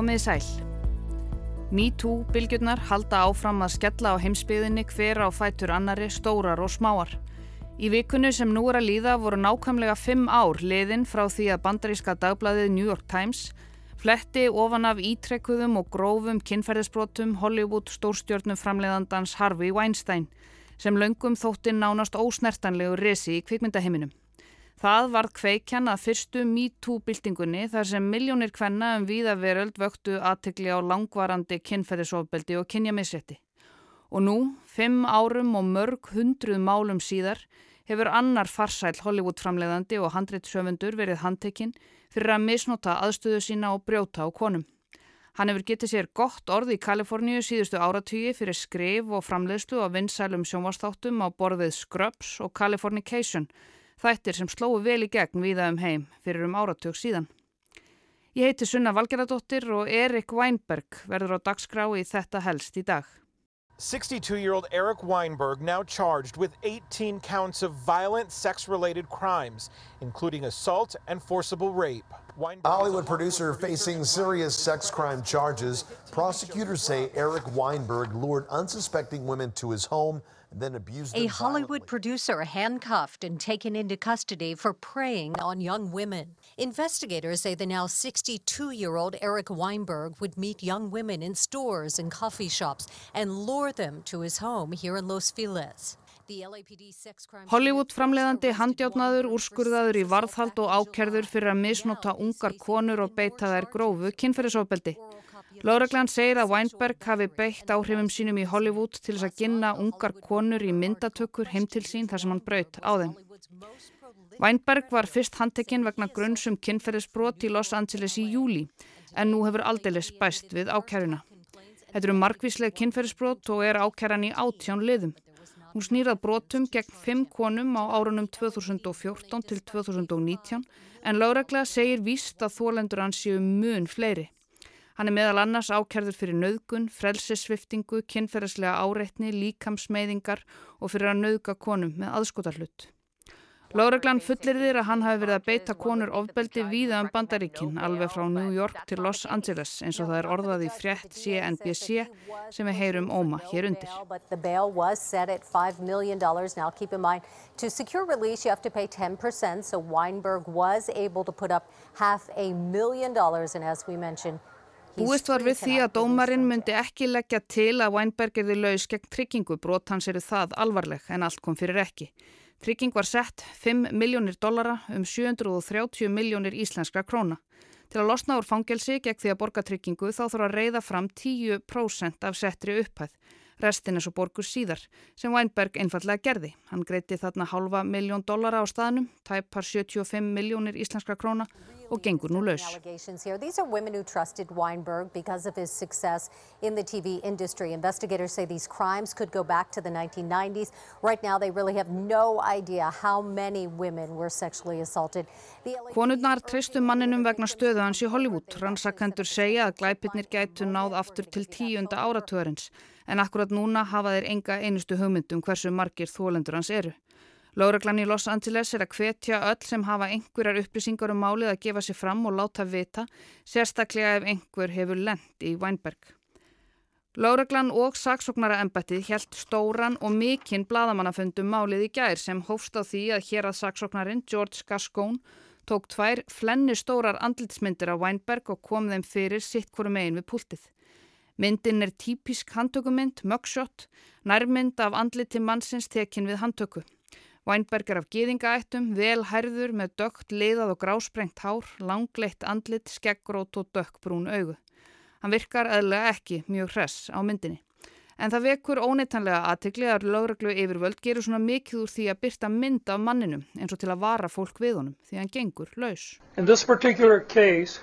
Komiði sæl. MeToo bylgjurnar halda áfram að skella á heimsbyðinni hver á fætur annari, stórar og smáar. Í vikunni sem nú er að líða voru nákvæmlega fimm ár liðin frá því að bandaríska dagbladið New York Times fletti ofan af ítrekkuðum og grófum kynferðisbrotum Hollywood stórstjórnum framleiðandans Harvey Weinstein sem löngum þótti nánast ósnertanlegu resi í kvikmyndaheiminum. Það varð kveikjan að fyrstu MeToo-byltingunni þar sem miljónir kvenna um víða veröld vöktu aðtegli á langvarandi kynferðisofbeldi og kynjamisrétti. Og nú, fimm árum og mörg hundruð málum síðar, hefur annar farsæl Hollywood-framleiðandi og handreitsöfundur verið handtekinn fyrir að misnota aðstöðu sína og brjóta á konum. Hann hefur getið sér gott orð í Kaliforníu síðustu áratugi fyrir skrif og framleiðslu á vinsælum sjónvastáttum á borðið Scrubs og Californication, þættir sem slóu vel í gegn viða um heim fyrir um áratug síðan. Ég heiti Sunna Valgeradóttir og Erik Weinberg verður á dagskrá í þetta helst í dag. 62-year-old Eric Weinberg now charged with 18 counts of violent sex-related crimes, including assault and forcible rape. Weinberg Hollywood producer facing serious sex crime charges. Prosecutors say Eric Weinberg lured unsuspecting women to his home and then abused them. a Hollywood producer handcuffed and taken into custody for preying on young women. Investigators say the now 62 year old Eric Weinberg would meet young women in stores and coffee shops and lure them to his home here in Los Feliz. Hollywood framleiðandi handjátnaður, úrskurðaður í varðhald og ákerður fyrir að misnota ungar konur og beita þær grófu kynferðisofbeldi. Lóreglann segir að Weinberg hafi beitt áhrifum sínum í Hollywood til þess að ginna ungar konur í myndatökur heim til sín þar sem hann braut á þeim. Weinberg var fyrst handtekinn vegna grunnsum kynferðisbrot í Los Angeles í júli en nú hefur aldeilis bæst við ákæruna. Þetta eru markvísleg kynferðisbrot og er ákæran í átján liðum. Hún snýrað brotum gegn fimm konum á árunum 2014 til 2019 en Lóregla segir víst að þólendur hans séu mun fleiri. Hann er meðal annars ákjærður fyrir nöðgun, frelsesviftingu, kynferðslega áreitni, líkamsmeiðingar og fyrir að nöðga konum með aðskotarhlutt. Láreglann fullir þér að hann hafi verið að beita konur ofbeldi víða um bandaríkin alveg frá New York til Los Angeles eins og það er orðað í frétt CNBC sem við heyrum óma hér undir. To secure release you have to pay 10% so Weinberg was able to put up half a million dollars. And as we mentioned Búist var við því að dómarinn myndi ekki leggja til að Weinberg erði laus gegn tryggingu, brot hans eru það alvarleg en allt kom fyrir ekki. Trygging var sett 5 miljónir dollara um 730 miljónir íslenskra króna. Til að losna úr fangelsi gegn því að borga tryggingu þá þurfa að reyða fram 10% af settri upphæð. Restin er svo borgur síðar sem Weinberg einfallega gerði. Hann greiti þarna halva miljón dollara á staðnum, tæpar 75 miljónir íslenskra króna og gengur nú laus. These are women who trusted Weinberg because of his success in the TV industry. Investigators say these crimes could go back to the 1990s. Right now they really have no idea how many women were sexually assaulted. Konurnar treystu manninum vegna stöðu hans í Hollywood. Rannsakendur segja að glæpirnir gætu náð aftur til tíunda áratörins en akkurat núna hafa þeir enga einustu hugmyndum hversu margir þólendur hans eru. Lóreglann í Los Angeles er að hvetja öll sem hafa einhverjar upplýsingar um málið að gefa sér fram og láta vita, sérstaklega ef einhver hefur lend í Weinberg. Lóreglann og saksóknara embettið helt stóran og mikinn bladamannafundum málið í gær sem hófst á því að hér að saksóknarin George Gascone tók tvær flenni stórar andlitsmyndir á Weinberg og kom þeim fyrir sitt hverju megin við púltið. Myndin er típisk handtökumynd, mugshot, nærmynd af andliti mannsins tekin við handtöku. Weinberg er af gýðingaættum, vel herður með dögt, leiðað og grásprengt hár, langleitt andlit, skeggrót og dökkbrún augu. Hann virkar eðlega ekki mjög hress á myndinni. En það vekur óneitanlega aðtegli að lögreglu yfirvöld gerur svona mikið úr því að byrta mynd af manninum eins og til að vara fólk við honum því hann gengur laus. In this particular case,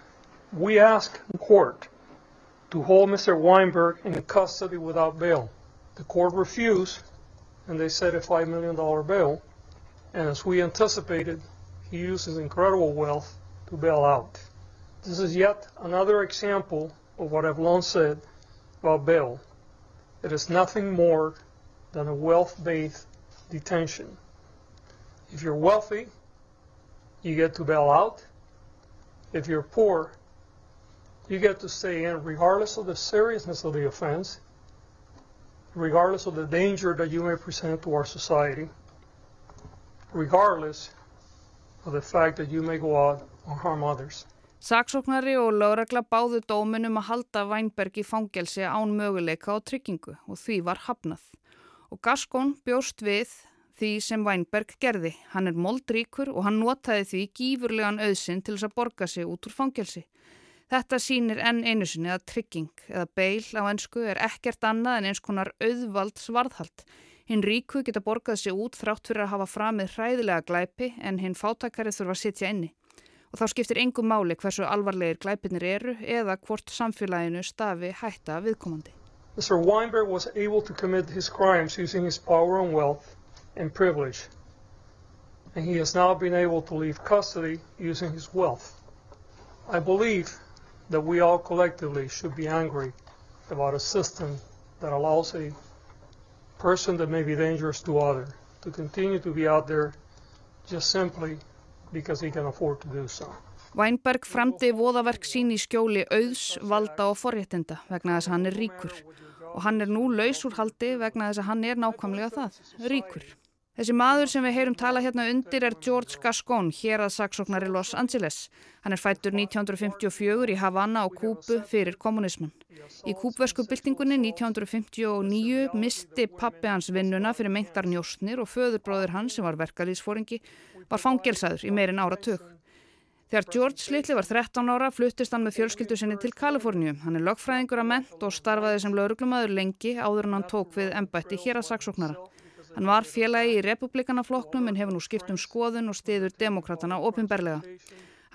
we ask the court to hold Mr. Weinberg in custody without bail. The court refused and they set a $5 million bail. And as we anticipated, he used his incredible wealth to bail out. This is yet another example of what I've long said about bail. It is nothing more than a wealth-based detention. If you're wealthy, you get to bail out. If you're poor, You get to stay in regardless of the seriousness of the offense, regardless of the danger that you may present to our society, regardless of the fact that you may go out and harm others. Saksóknari og lögregla báðu dóminum að halda Weinberg í fangelsi án möguleika og tryggingu og því var hafnað. Og Gaskón bjóst við því sem Weinberg gerði. Hann er moldríkur og hann notaði því gífurlegan auðsinn til þess að borga sig út úr fangelsi. Þetta sínir enn einu sinni að trygging eða beil á ennsku er ekkert annað en eins konar auðvald svarðhald. Hinn ríku geta borgað sig út þrátt fyrir að hafa framið hræðilega glæpi en hinn fátakari þurfa að sitja inni. Og þá skiptir engum máli hversu alvarlegir glæpinir eru eða hvort samfélaginu stafi hætta viðkomandi. Mr. Weinberg was able to commit his crimes using his power and wealth and privilege. And he has now been able to leave custody using his wealth. I believe that we all collectively should be angry about a system that allows a person that may be dangerous to others to continue to be out there just simply because he can afford to do so. Weinberg framdi voðaverk sín í skjóli auðs, valda og forréttinda vegna þess að hann er ríkur og hann er nú laus úr haldi vegna þess að hann er nákvæmlega það, ríkur. Þessi maður sem við heyrum tala hérna undir er George Gascon, hér að saksóknar í Los Angeles. Hann er fættur 1954 í Havana á Kúbu fyrir kommunisman. Í kúbversku byltingunni 1959 misti pappi hans vinnuna fyrir meintar njóstnir og föðurbróður hans sem var verkalýsfóringi var fangelsaður í meirinn áratug. Þegar George Little var 13 ára fluttist hann með fjölskyldu sinni til Kaliforníu. Hann er lögfræðingur að ment og starfaði sem lauruglumadur lengi áður en hann tók við ennbætti hér að saksóknara. Hann var félagi í republikanaflokknum en hefur nú skipt um skoðun og stiður demokratana ofinberlega.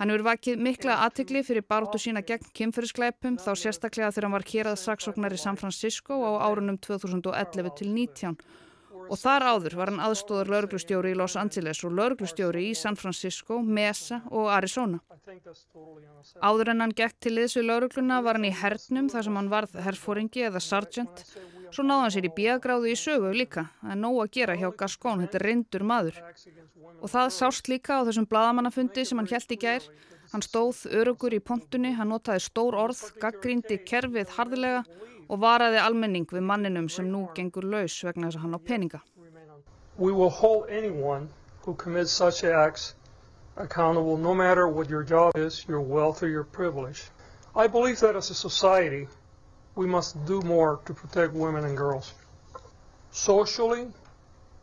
Hann hefur vakið mikla aðtikli fyrir baróttu sína gegn kynferðiskleipum þá sérstaklega þegar hann var kérað saksóknar í San Francisco á árunum 2011 til 19 og þar áður var hann aðstóður lauruglustjóri í Los Angeles og lauruglustjóri í San Francisco, Mesa og Arizona. Áður en hann gekk til liðs við laurugluna var hann í hernum þar sem hann varð herrfóringi eða sergeant Svo náði hann sér í bíagráðu í sögu líka. Það er nóg að gera hjá Gaskón, þetta er reyndur maður. Og það sást líka á þessum bladamannafundi sem hann held í gær. Hann stóð örugur í pontunni, hann notaði stór orð, gaggrindi kerfið hardilega og varaði almenning við manninum sem nú gengur laus vegna þess að hann á peninga. We will hold anyone who commits such acts accountable no matter what your job is, your wealth or your privilege. I believe that as a society we must do more to protect women and girls. Socially,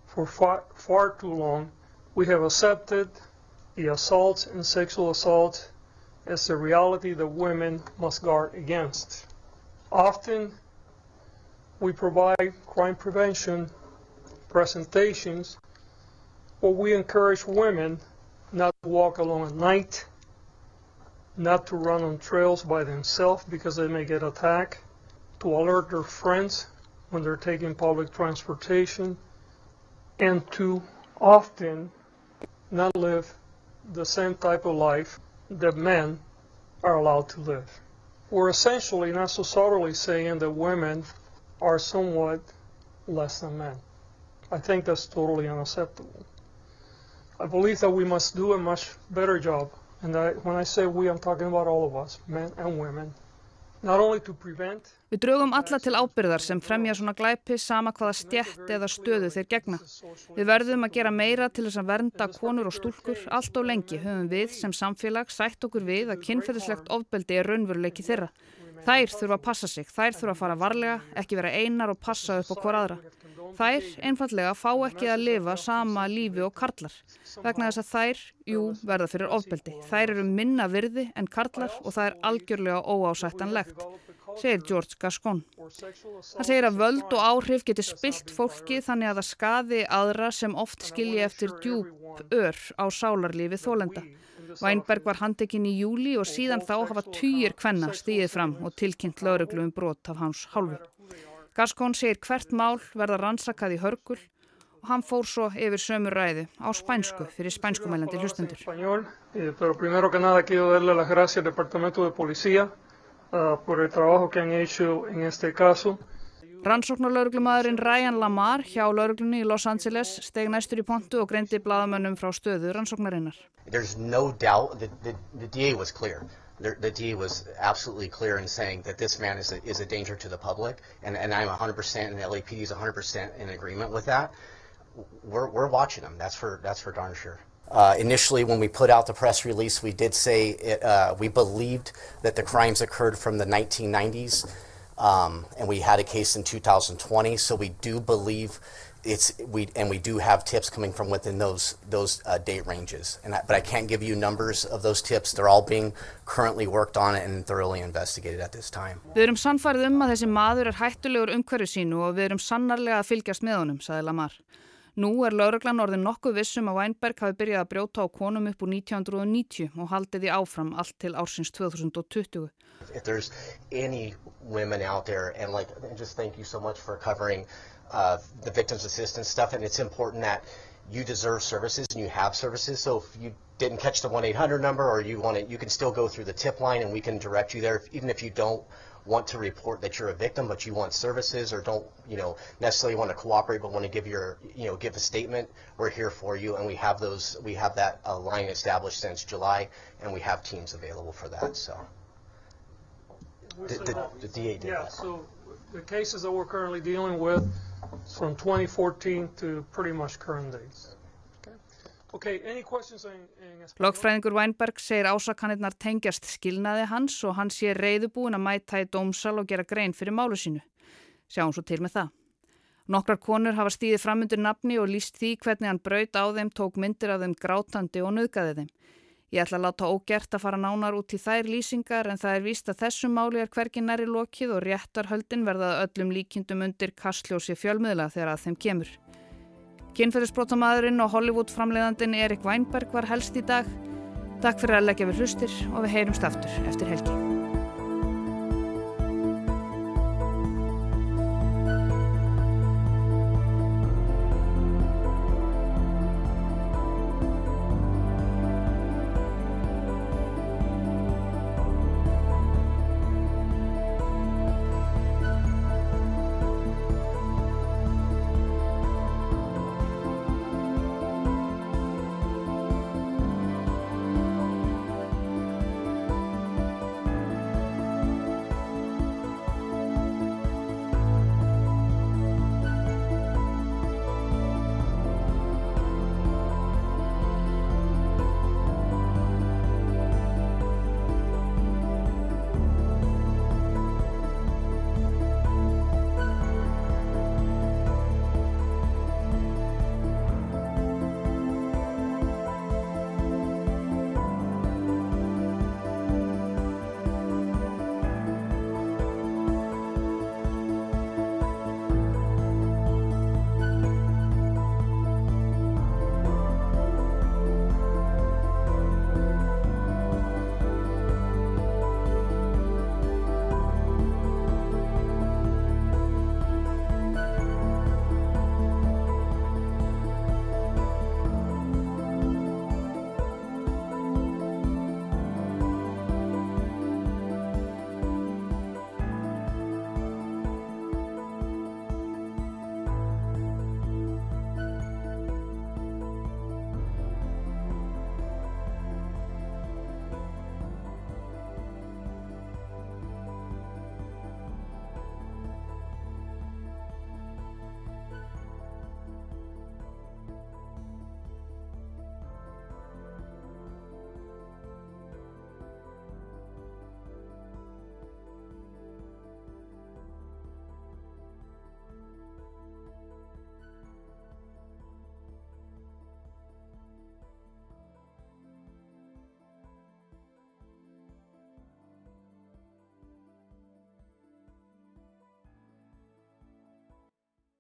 for far, far too long, we have accepted the assaults and sexual assault as a reality that women must guard against. Often, we provide crime prevention presentations, but we encourage women not to walk alone at night, not to run on trails by themselves because they may get attacked, to alert their friends when they're taking public transportation, and to often not live the same type of life that men are allowed to live. We're essentially not so subtly saying that women are somewhat less than men. I think that's totally unacceptable. I believe that we must do a much better job, and that when I say we, I'm talking about all of us, men and women, Við draugum alla til ábyrðar sem fremja svona glæpi sama hvaða stjætt eða stöðu þeir gegna. Við verðum að gera meira til þess að vernda konur og stúlkur. Allt á lengi höfum við sem samfélag sætt okkur við að kynferðislegt ofbeldi er raunveruleiki þeirra. Þær þurfa að passa sig, þær þurfa að fara varlega, ekki vera einar og passa upp á hver aðra. Þær einfallega fá ekki að lifa sama lífi og karlar vegna þess að þær, jú, verða fyrir ofbeldi. Þær eru minna virði en karlar og það er algjörlega óásættanlegt, segir George Gascon. Hann segir að völd og áhrif geti spilt fólki þannig að það skaði aðra sem oft skilji eftir djúb ör á sálarlífi þólenda. Weinberg var handekinn í júli og síðan þá hafa týjir kvenna stíðið fram og tilkynnt lauruglu um brot af hans hálfu. Gascon segir hvert mál verða rannsakað í hörgul og hann fór svo yfir sömur ræðu á spænsku fyrir spænskumælandi hlustendur. Eh, pero primero que nada quiero darle las gracias al Departamento de Policía uh, por el trabajo que han hecho en este caso. Rannsóknarlauruglumadurinn Ryan Lamar hjá lauruglunni í Los Angeles steg næstur í pontu og greindi bladamönnum frá stöðu rannsóknarinnar. There's no doubt that the, the DA was clear. the, the D was absolutely clear in saying that this man is a, is a danger to the public, and, and I'm 100% and the LAPD is 100% in agreement with that. We're, we're watching him. That's for that's for darn sure. Uh, initially, when we put out the press release, we did say it, uh, we believed that the crimes occurred from the 1990s, um, and we had a case in 2020. So we do believe it's we and we do have tips coming from within those those uh, date ranges. And I, but I can't give you numbers of those tips. They're all being currently worked on and thoroughly investigated at this time. Við erum sannfærið um að þessi maður er hættulegur umhverju sínu og við erum sannarlega að fylgjast með honum, sagði Lamar. Nú er lauruglan orðin nokkuð vissum að Weinberg hafi byrjað að brjóta á konum upp úr 1990 og haldið því áfram allt til ársins 2020. If there's any women out there, and like, just thank you so much for covering uh, the victims assistance stuff, and it's important that you deserve services and you have services. So if you didn't catch the 1-800 number or you want it, you can still go through the tip line and we can direct you there, even if you don't want to report that you're a victim, but you want services or don't, you know, necessarily want to cooperate, but want to give your, you know, give a statement. We're here for you, and we have those, we have that uh, line established since July, and we have teams available for that. So the, the, the DA did Yeah, that. so the cases that we're currently dealing with from 2014 to pretty much current days. Logfræðingur Weinberg segir ásakanirnar tengjast skilnaði hans og hann sé reyðubúin að mæta í dómsal og gera grein fyrir málu sínu. Sjáum svo til með það. Nokkrar konur hafa stíðið framundur nafni og líst því hvernig hann braut á þeim, tók myndir af þeim grátandi og nöðgaði þeim. Ég ætla að láta ógert að fara nánar út í þær lýsingar en það er víst að þessum máli er hvergi næri lokið og réttarhöldin verðað öllum líkindum undir kastljósi fjölmiðla þegar að þeim kemur. Kynferðisbrótamadurinn og Hollywood framleiðandin Erik Weinberg var helst í dag. Takk fyrir að leggja við hlustir og við heyrumst aftur eftir helgi.